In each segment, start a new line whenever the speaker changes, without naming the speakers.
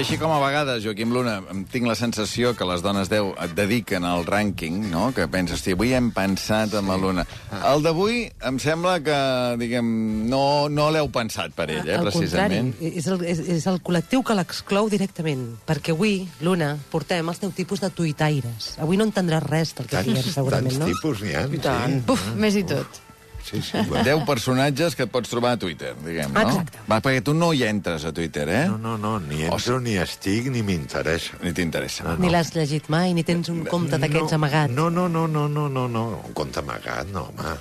així com a vegades, Joaquim Luna, em tinc la sensació que les dones 10 et dediquen al rànquing, no? que penses, hosti, avui hem pensat amb la Luna. El d'avui em sembla que, diguem, no, no l'heu pensat per ell, eh,
Al
precisament.
contrari, és el, és, és el col·lectiu que l'exclou directament. Perquè avui, Luna, portem els teus tipus de tuitaires. Avui no entendràs res del que
Tants,
diguem, segurament,
tants
no?
tipus n'hi ha.
I tant. Buf, més i tot.
Sí, sí, sí. bueno.
10 personatges que et pots trobar a Twitter, diguem, no?
Exacte.
Va, perquè tu no hi entres a Twitter, eh?
No, no, no, ni entro, ni estic, ni m'interessa.
Ni t'interessa.
No,
Ni l'has llegit mai, ni tens un compte d'aquests amagat.
No, no, no, no, no, no, no. Un compte amagat, no, home.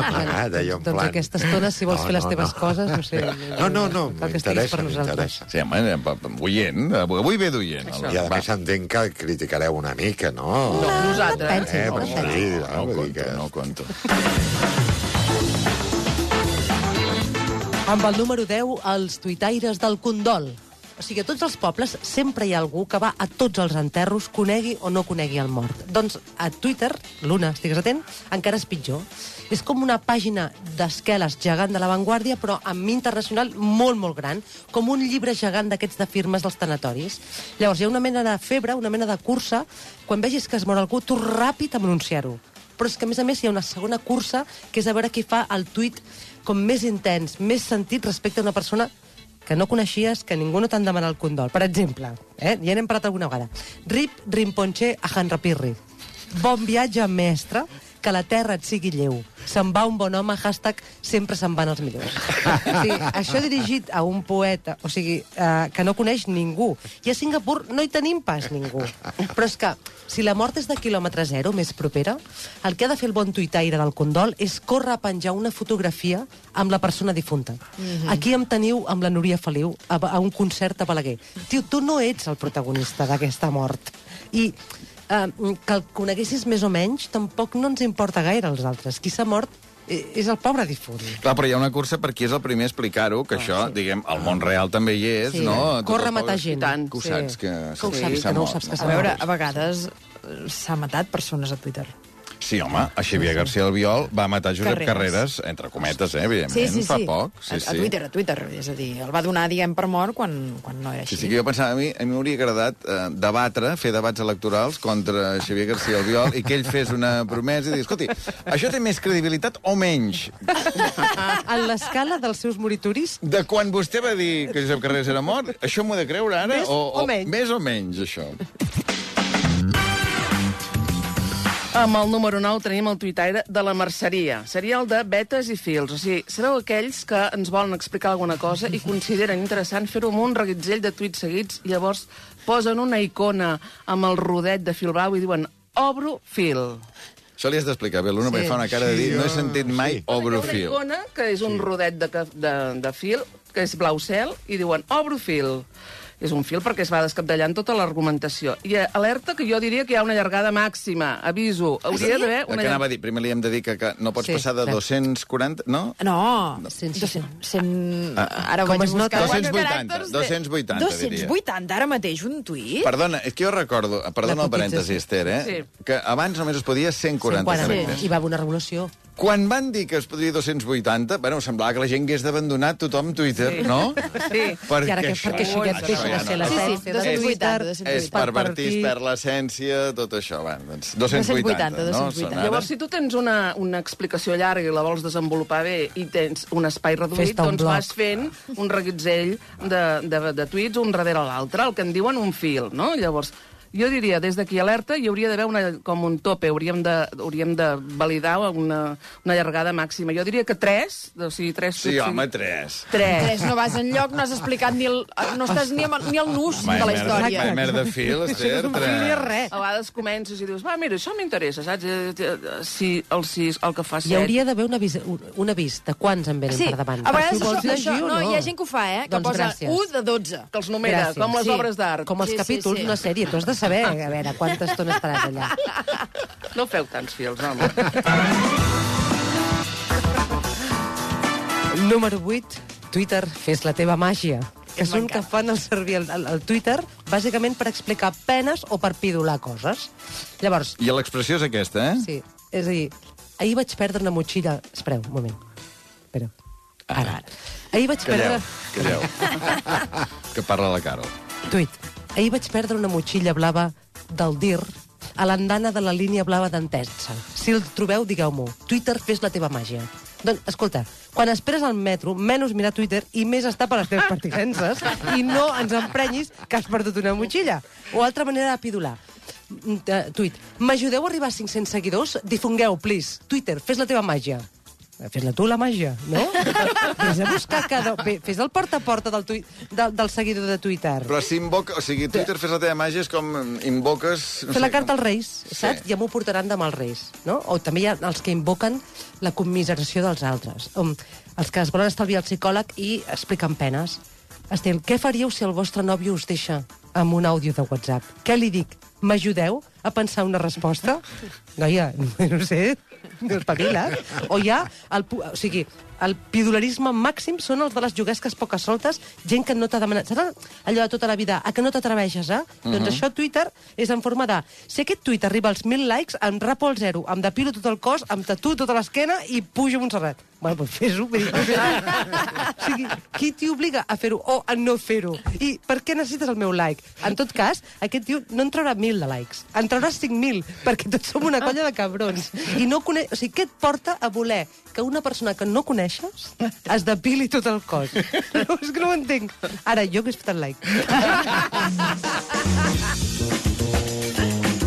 Amagat, allò en
doncs
plan...
aquesta estona, si vols fer les teves coses, no sé...
No, no, no, m'interessa, m'interessa.
Sí, home, eh, oient, avui ve d'oient.
I a més entenc que criticareu una mica, no?
No, nosaltres.
Eh,
no
per
pensis.
sí,
No,
no,
no
vull dir
conto,
que...
no conto.
Amb el número 10, els tuitaires del condol. O sigui, a tots els pobles sempre hi ha algú que va a tots els enterros, conegui o no conegui el mort. Doncs a Twitter, Luna, estigues atent, encara és pitjor. És com una pàgina d'esqueles gegant de l'avantguàrdia, però amb internacional molt, molt gran, com un llibre gegant d'aquests de firmes dels tanatoris. Llavors, hi ha una mena de febre, una mena de cursa, quan vegis que es mor algú, tu ràpid a anunciar-ho. Però és que, a més a més, hi ha una segona cursa, que és a veure qui fa el tuit com més intens, més sentit respecte a una persona que no coneixies, que ningú no t'han demanat el condol. Per exemple, eh? ja n'hem parlat alguna vegada. Rip Rimponche a Hanrapirri. Bon viatge, mestre, que la terra et sigui lleu. Se'n va un bon home, hashtag sempre se'n van els millors. o sigui, això dirigit a un poeta, o sigui, eh, que no coneix ningú. I a Singapur no hi tenim pas ningú. Però és que, si la mort és de quilòmetre zero, més propera, el que ha de fer el bon tuitaire del condol és córrer a penjar una fotografia amb la persona difunta. Mm -hmm. Aquí em teniu amb la Núria Feliu a, a un concert a Balaguer. Tio, tu no ets el protagonista d'aquesta mort. I eh, que el coneguessis més o menys tampoc no ens importa gaire als altres. Qui s'ha mort és el pobre difunt.
Clar, però hi ha una cursa per qui és el primer a explicar-ho, que això, diguem, al món real també hi és,
Sí.
no?
Corre
els
a matar gent.
tant.
Que ho
Sí.
saps, que...
Que ho
sí,
saps,
s'ha
que no ho
mort,
saps, que
A
s'ha
veure, a vegades eh, s'ha matat persones a Twitter.
Sí, home, a Xavier García Albiol va matar Josep Carreras,
Carreras.
entre cometes, eh, evidentment, fa poc. Sí,
a, a
sí.
Twitter, a Twitter. És a dir, el va donar, diguem, per mort quan, quan no era
Sí,
així.
sí, que jo pensava, a mi a mi m'hauria agradat eh, debatre, fer debats electorals contra Xavier García Albiol i que ell fes una promesa i dir, escolti, això té més credibilitat o menys?
En l'escala dels seus moritoris,
De quan vostè va dir que Josep Carreras era mort, això m'ho he de creure ara?
Més o menys?
Més o menys, això.
Amb el número 9 tenim el tuitaire de la merceria. Seria el de vetes i fils. O sigui, sabeu aquells que ens volen explicar alguna cosa i consideren interessant fer-ho amb un reguitzell de tuits seguits i llavors posen una icona amb el rodet de fil blau i diuen obro fil.
Això li has d'explicar bé, l'Una,
Sí.
fa una cara de dir,
Sí,
no he sentit mai
sí.
obro
ha una
fil.
icona que és un rodet de, de, de fil, que és blau cel, i diuen obro fil. És un fil perquè es va descapdallant tota l'argumentació. I eh, alerta que jo diria que hi ha una llargada màxima. Aviso, hauria d'haver
El
una
que anava a dir, primer li hem de dir que, que no pots
Sí,
passar de
clar.
240, no?
No,
Cent-
200, 100,
Ah,
ara ho vaig buscar.
280,
Caràcters de-
280, diria.
280, ara mateix, un tuit?
Perdona, és que jo recordo, perdona el parèntesi. Esther, eh?
Sí.
que abans només es podia 140,
140.
caràcters.
I va haver una revolució.
Quan van dir que es podia 280, bueno, semblava que la gent hagués d'abandonar tothom Twitter,
Sí.
no?
Sí.
Perquè
I ara que, perquè això ja
això
de ser
no.
Sí, sí,
l'essència de
280,
Twitter.
280.
És
per partir-
perd l'essència, tot això. Va, doncs 280,
280,
no?
280.
Són ara-
Llavors, si tu tens una, una explicació llarga i la vols desenvolupar bé i tens un espai reduït,
un
doncs
bloc.
vas fent un reguitzell de, de, de tuits un darrere l'altre, el que en diuen un fil, no? Llavors, jo diria, des d'aquí alerta, hi hauria d'haver una, com un tope, hauríem de, hauríem de validar una, una llargada màxima. Jo diria que tres, o sigui, tres
Sí,
tuits
home,
seguits.
tres.
Tres.
Tres, no vas enlloc, no has explicat ni el... No estàs ni, amb, ni el nus
Mai
de la
merda,
història.
mai merda de fil, Esther.
No filia res.
A vegades comences i dius, va, mira, això m'interessa, saps? Eh, eh, Si el sis, el que fa
Hi
set...
hauria d'haver un avís, un, un avís de quants en venen
Sí,
per davant.
a vegades
si
això, això
llegir o
no, hi ha gent que ho fa, eh? Que
Doncs
posa
gràcies.
1 de 12.
Que els numera,
Gràcies.
com les
Sí,
obres d'art.
Com els
Sí, sí,
capítols
sí.
d'una sèrie. Tu has de saber, a veure, quanta estona estaràs allà.
No feu tants fils, home.
Número 8, Twitter, fes la teva màgia. Que són que fan el servir el, el, el Twitter bàsicament per explicar penes o per pidolar coses. Llavors,
I l'expressió és aquesta, eh?
sí, és a dir, ahir vaig perdre una motxilla... Espereu, un moment. Espera. Ara, ara. Ahir vaig
Calleu,
perdre...
calleu. que parla la Carol.
Tuit. Ahir vaig perdre una motxilla blava del DIR a l'andana de la línia blava d'Entesa. Si el trobeu, digueu-m'ho. Twitter, fes la teva màgia. Doncs, escolta, quan esperes al metro, menys mirar Twitter i més estar per les teves pertinences i no ens emprenyis que has perdut una motxilla. O altra manera de pidolar. Mm, eh, Tuit. M'ajudeu a arribar a 500 seguidors? Difongueu, please. Twitter, fes la teva màgia. Fes-la tu, la màgia, no? Vés a buscar cada... Fes el porta a porta del, tuit, del, del seguidor de Twitter.
Però si invoca... O sigui, Twitter fes la teva màgia és com invoques... No
Fer
sé,
la carta als Reis,
Sí.
saps? Ja m'ho portaran demà als Reis, no? O també hi ha els que invoquen la commiseració dels altres. Um, els que es volen estalviar el psicòleg i expliquen penes. Estel, què faríeu si el vostre nòvio us deixa amb un àudio de WhatsApp? Què li dic? M'ajudeu a pensar una resposta? Noia, no sé, espavila't. O ha el, o sigui, el pidolarisme màxim són els de les juguesques poques soltes, gent que no t'ha demanat... Saps allò de tota la vida, a que no t'atreveixes, eh? Doncs això a Twitter és en forma de... Si aquest tuit arriba als 1.000 likes, em rapo al zero, em depilo tot el cos, em tatuo tota l'esquena i pujo a Montserrat. Bueno, doncs fes-ho. o sigui, qui t'hi obliga a fer-ho o a no fer-ho? I per què necessites el meu like? En tot cas, aquest tio no en traurà 1.000 de likes, en traurà 5.000, perquè tots som una colla de cabrons. I no coneix... O sigui, què et porta a voler que una persona que no coneixes es depili tot el cos? No, és que no ho entenc. Ara, jo que he fet el like.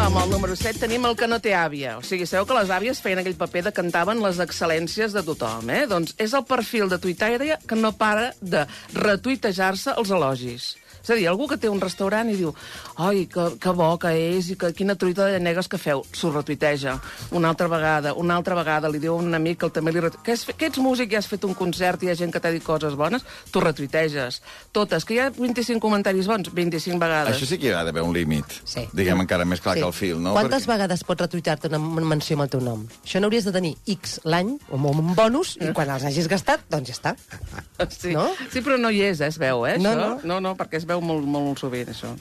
Amb el número 7 tenim el que no té àvia. O sigui, sabeu que les àvies feien aquell paper de cantaven les excel·lències de tothom, eh? Doncs és el perfil de tuitaire que no para de retuitejar-se els elogis. És a dir, algú que té un restaurant i diu ai, que, que bo que és i que quina truita de llanegues que feu. S'ho retuiteja. Una altra vegada, una altra vegada li diu a un amic que el també li... retu- Que, és, que ets músic i has fet un concert i hi ha gent que t'ha dit coses bones, tu retuiteges. Totes. Que hi ha 25 comentaris bons, 25 vegades.
Això sí que hi ha d'haver un límit.
Sí.
Diguem encara més clar que el fil, no?
Quantes vegades pots retuitar-te una menció amb el teu nom? Això n'hauries de tenir X l'any, o amb un bonus, i quan els hagis gastat, doncs ja està.
Sí.
No?
sí, però no hi és, eh, es veu, eh,
No,
això?
no.
no, no perquè es veu molt, molt sovint, això.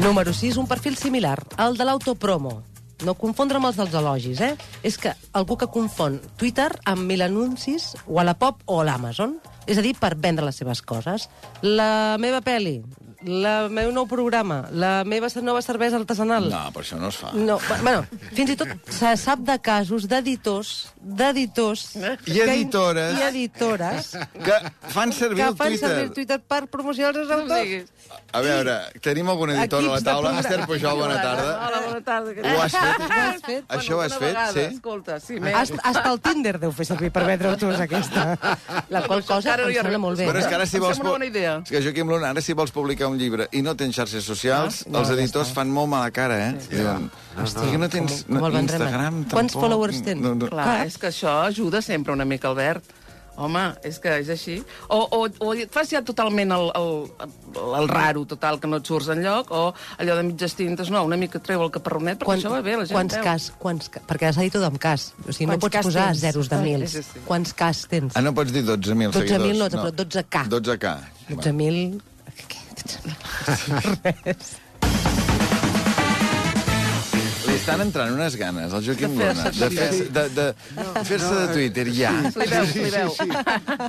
Número 6, un perfil similar, el de l'autopromo. No confondre amb els dels elogis, eh? És que algú que confon Twitter amb mil anuncis o a la Pop o a l'Amazon. És a dir, per vendre les seves coses. La meva pel·li, la meu nou programa, la meva nova cervesa artesanal.
No, però això no es fa.
No, bueno, fins i tot se sap de casos d'editors, d'editors...
I
que-
editores.
I editores
Que fan servir
que
el
fan
Twitter.
servir el Twitter per promocionar els seus autors.
A veure, tenim algun editor a la
Equips
taula? Esther Pujol, bona tarda.
Hola, bona tarda.
Ho has fet?
Ho has fet?
Això ho has fet,
vegada,
sí?
Escolta, sí, més.
Hasta, el Tinder deu fer servir per vendre autors, aquesta. La qual cosa em sembla molt bé.
Però és que ara si
Em
vols...
sembla una bona idea.
És que Joaquim Luna, ara si vols publicar un llibre i no tens xarxes socials,
Ah, no,
els
ja
editors
està.
fan molt mala cara, eh? Diuen, hòstia, que no tens
Com- com vendrem?
Instagram,
Quants
tampoc.
followers tens?
No, no.
Clar, és que això ajuda sempre una mica, Albert. Home, és que és així. O, o, o et fas ja totalment el, el, el raro total, que no et surts enlloc, o allò de mitges tintes, no, una mica treu el caparronet, perquè això va bé, la gent
quants
veu.
cas, quants, ca- perquè has dit tot amb cas. O sigui, no
Quants
pots
cas
posar
tens?
zeros de
Ah,
mils.
sí, sí.
Quants cas tens?
Ah, no pots dir 12.000
12.000
seguidors.
no, però 12K.
12K.
12.000... Res.
Li estan entrant unes ganes, al Joaquim
De
Luna,
fer-se
de fer-se de, de, fer de Twitter, ja.
Li veus, li veus.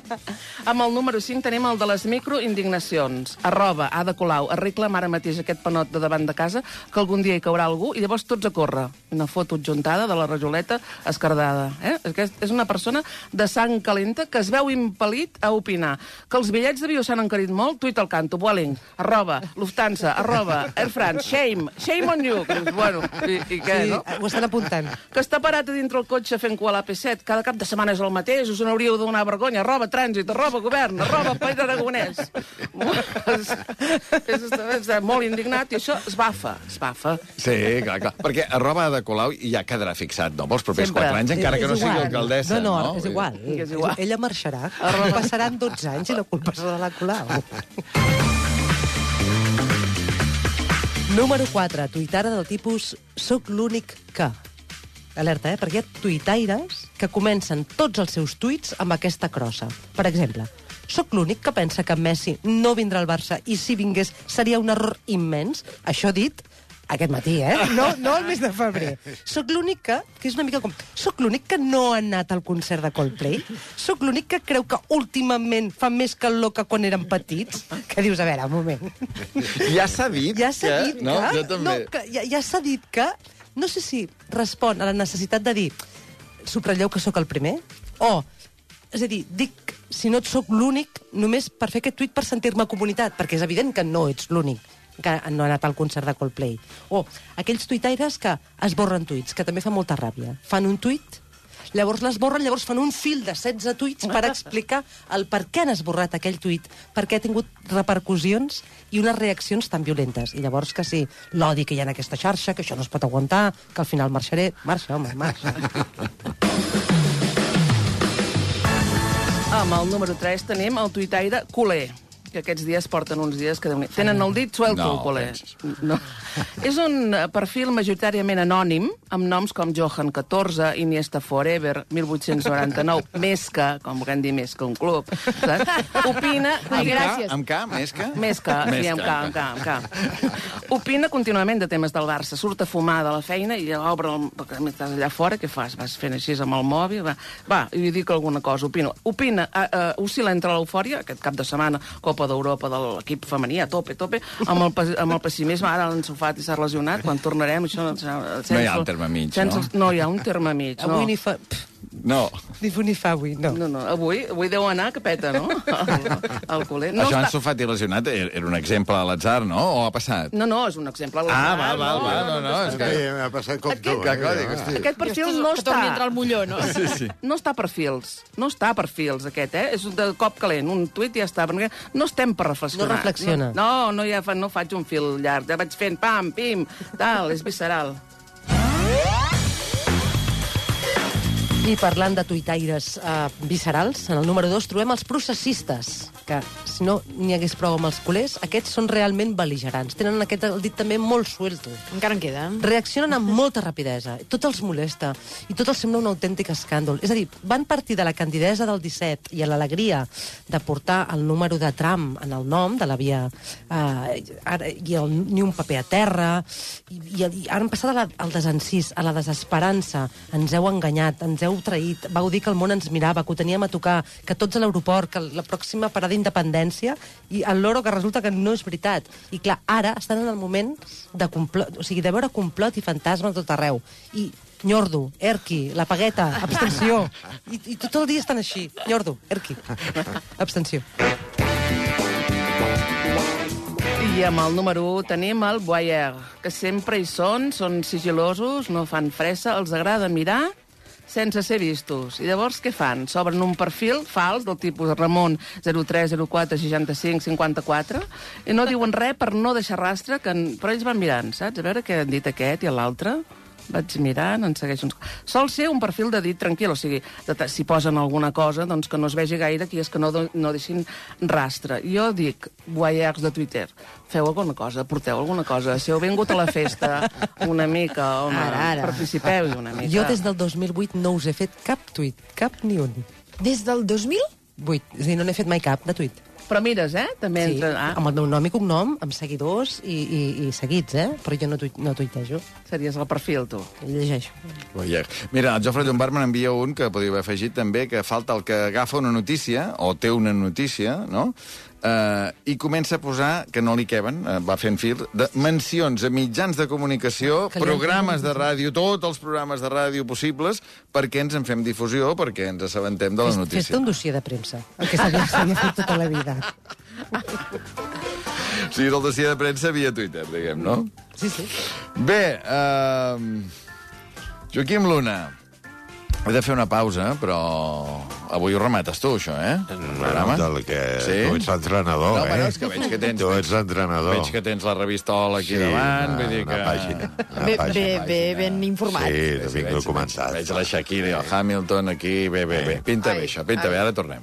Amb el número 5 tenim el de les microindignacions. Arroba, Ada Colau, arregla'm ara mateix aquest panot de davant de casa, que algun dia hi caurà algú, i llavors tots a córrer. Una foto adjuntada de la rajoleta escardada. Eh? Aquest és una persona de sang calenta que es veu impel·lit a opinar. Que els bitllets d'avió s'han encarit molt, tuit al canto, Vueling, arroba, Lufthansa, arroba, Air France, shame, shame on you. Bueno, i, i què,
Sí,
no?
ho estan apuntant.
que està parat a dintre el cotxe fent cua a l'AP7. Cada cap de setmana és el mateix, us n'hauríeu de donar vergonya. Arroba trànsit, arroba govern, arroba país aragonès. és, és, molt indignat i això es bafa, es bafa.
Sí, clar, clar. Perquè arroba de Colau ja quedarà fixat, no? Pels propers
Sempre.
4 anys, encara que no sigui alcaldessa,
no?
no?
No, és igual.
És igual.
Ella marxarà. Passaran 12 anys i la culpa serà de la Colau. Número 4. Tuitara del tipus Soc l'únic que. Alerta, eh? Perquè hi ha tuitaires que comencen tots els seus tuits amb aquesta crossa. Per exemple, Soc l'únic que pensa que Messi no vindrà al Barça i si vingués seria un error immens. Això dit Aquest matí, eh? No, no el mes de febrer. Soc l'únic que, que és una mica com... Soc l'únic que no ha anat al concert de Coldplay. Soc l'únic que creu que últimament fa més calor que quan eren petits. Que dius, a veure, un moment.
Ja s'ha dit
Ja s'ha
que...
dit
no,
que...
jo també.
No, que ja ja s'ha dit que... No sé si respon a la necessitat de dir subratlleu que sóc el primer, o, és a dir, dic, si no et sóc l'únic, només per fer aquest tuit per sentir-me comunitat, perquè és evident que no ets l'únic que no ha anat al concert de Coldplay. O aquells tuitaires que esborren tuits, que també fa molta ràbia. Fan un tuit, llavors l'esborren, llavors fan un fil de 16 tuits per explicar el per què han esborrat aquell tuit, per què ha tingut repercussions i unes reaccions tan violentes. I llavors que sí, l'odi que hi ha en aquesta xarxa, que això no es pot aguantar, que al final marxaré... Marxa, home, marxa.
Amb el número 3 tenim el tuitaire Culer que aquests dies porten uns dies que... Tenen el dit suelto,
No, penses.
No. És un eh, perfil majoritàriament anònim, amb noms com Johan 14, Iniesta Forever, 1899, més que, com volem dir, més que un club. Saps? Opina...
Ai,
Amb
gràcies.
K, amb K, més que?
Més que, sí, amb K, amb K, amb K. Opina contínuament de temes del Barça. Surt a fumar de la feina i obre el... perquè estàs allà fora, què fas? Vas fent així amb el mòbil? Va, va i dic alguna cosa, opino. Opina, uh, uh, oscil·la entre l'eufòria, aquest cap de setmana, Copa d'Europa de l'equip femení, a tope, tope, amb el, amb el pessimisme, ara l'han sofat i s'ha lesionat, quan tornarem, això... Sense,
No hi ha un terme mig,
sense,
no?
No hi ha un terme mig, no.
Avui ni fa... Pff,
No.
ni fu ni fa avui, no.
No, no, avui, avui deu anar que peta, no? El, el culer.
No Això
està-
en sofat i lesionat era un exemple a l'atzar, no? O ha passat?
No, no, és un exemple. a
Ah,
l'atzar,
val, val, val, no, no, és
Sí, m'ha passat com tu.
Que, que,
eh?
Aquest perfil no
que
està...
torni a entrar al molló, no?
Sí, sí.
No està per fils. No està per fils, aquest, eh? És de cop calent. Un tuit i ja està. Perquè no estem per reflexionar.
No reflexiona.
No, no, ja fa, no faig un fil llarg. Ja vaig fent pam, pim, tal, és visceral.
I parlant de tuitaires uh, viscerals, en el número 2 trobem els processistes, que si no n'hi hagués prou amb els culers, aquests són realment beligerants. Tenen aquest el dit també molt suelto.
Encara en queda.
Reaccionen amb molta rapidesa, tot els molesta, i tot els sembla un autèntic escàndol. És a dir, van partir de la candidesa del 17 i a l'alegria de portar el número de tram en el nom de la via, eh, ara, i el, ni un paper a terra, i, i, i ara han passat a la, al desencís, a la desesperança. Ens heu enganyat, ens heu traït, vau dir que el món ens mirava, que ho teníem a tocar, que tots a l'aeroport, que la pròxima parada d'independència, i el loro que resulta que no és veritat. I clar, ara estan en el moment de complot, o sigui, de veure complot i fantasmes a tot arreu. I Nyordo, Erki, la pagueta, abstenció. I, I tot el dia estan així. Nyordo, Erki, abstenció.
I amb el número 1 tenim el Boyer, que sempre hi són, són sigilosos, no fan fressa, els agrada mirar sense ser vistos. I llavors què fan? S'obren un perfil fals del tipus Ramon 03 04 65 54 i no diuen res per no deixar rastre, que però ells van mirant, saps? A veure què han dit aquest i l'altre. Vaig mirant, en segueixo uns... Sol ser un perfil de dit tranquil, o sigui, de, si posen alguna cosa, doncs que no es vegi gaire, que és que no, no deixin rastre. Jo dic, guaiers de Twitter, feu alguna cosa, porteu alguna cosa. Si heu vingut a la festa una mica, home,
Ara, ara.
participeu una mica.
Jo des del 2008 no us he fet cap tuit, cap ni un.
Des del 2000?
Vuit. És a dir, no n'he fet mai cap de tuit.
Però mires, eh? També
Sí.
Ah,
amb el meu nom i cognom, amb seguidors i, i, i seguits, eh? Però jo no, tuit, no tuitejo,
series el perfil, tu.
llegeixo.
Boyer. Mira, el Jofre Llombard me n'envia un que podria haver afegit també, que falta el que agafa una notícia, o té una notícia, no?, eh, i comença a posar, que no li queben, eh, va fent fil, de mencions a mitjans de comunicació,
Que
programes de ràdio, tots els programes de ràdio possibles, perquè ens en fem difusió, perquè ens assabentem de la
Fes-
notícia.
Fes-te un dossier de premsa, el que s'havia fet tota la vida.
O sigui, el dossier de premsa via Twitter, diguem, no?
Sí, sí.
Bé, uh, Joaquim Luna, he de fer una pausa, però avui ho remates tu, això, eh? El programa.
Del que...
Sí?
Tu ets l'entrenador,
No,
eh?
bueno, és que veig que tens-
Tu ets l'entrenador.
Veig que tens la revistola aquí davant,
una,
vull dir que...
una pàgina. Una
Bé,
pàgina.
bé, bé, ben informat.
Sí,
Veig-
vinc
veig-
documentat.
Veig la Shakira i el Hamilton aquí, bé, bé, bé. Pinta bé,
Ai,
això, pinta
ai.
bé, ara tornem.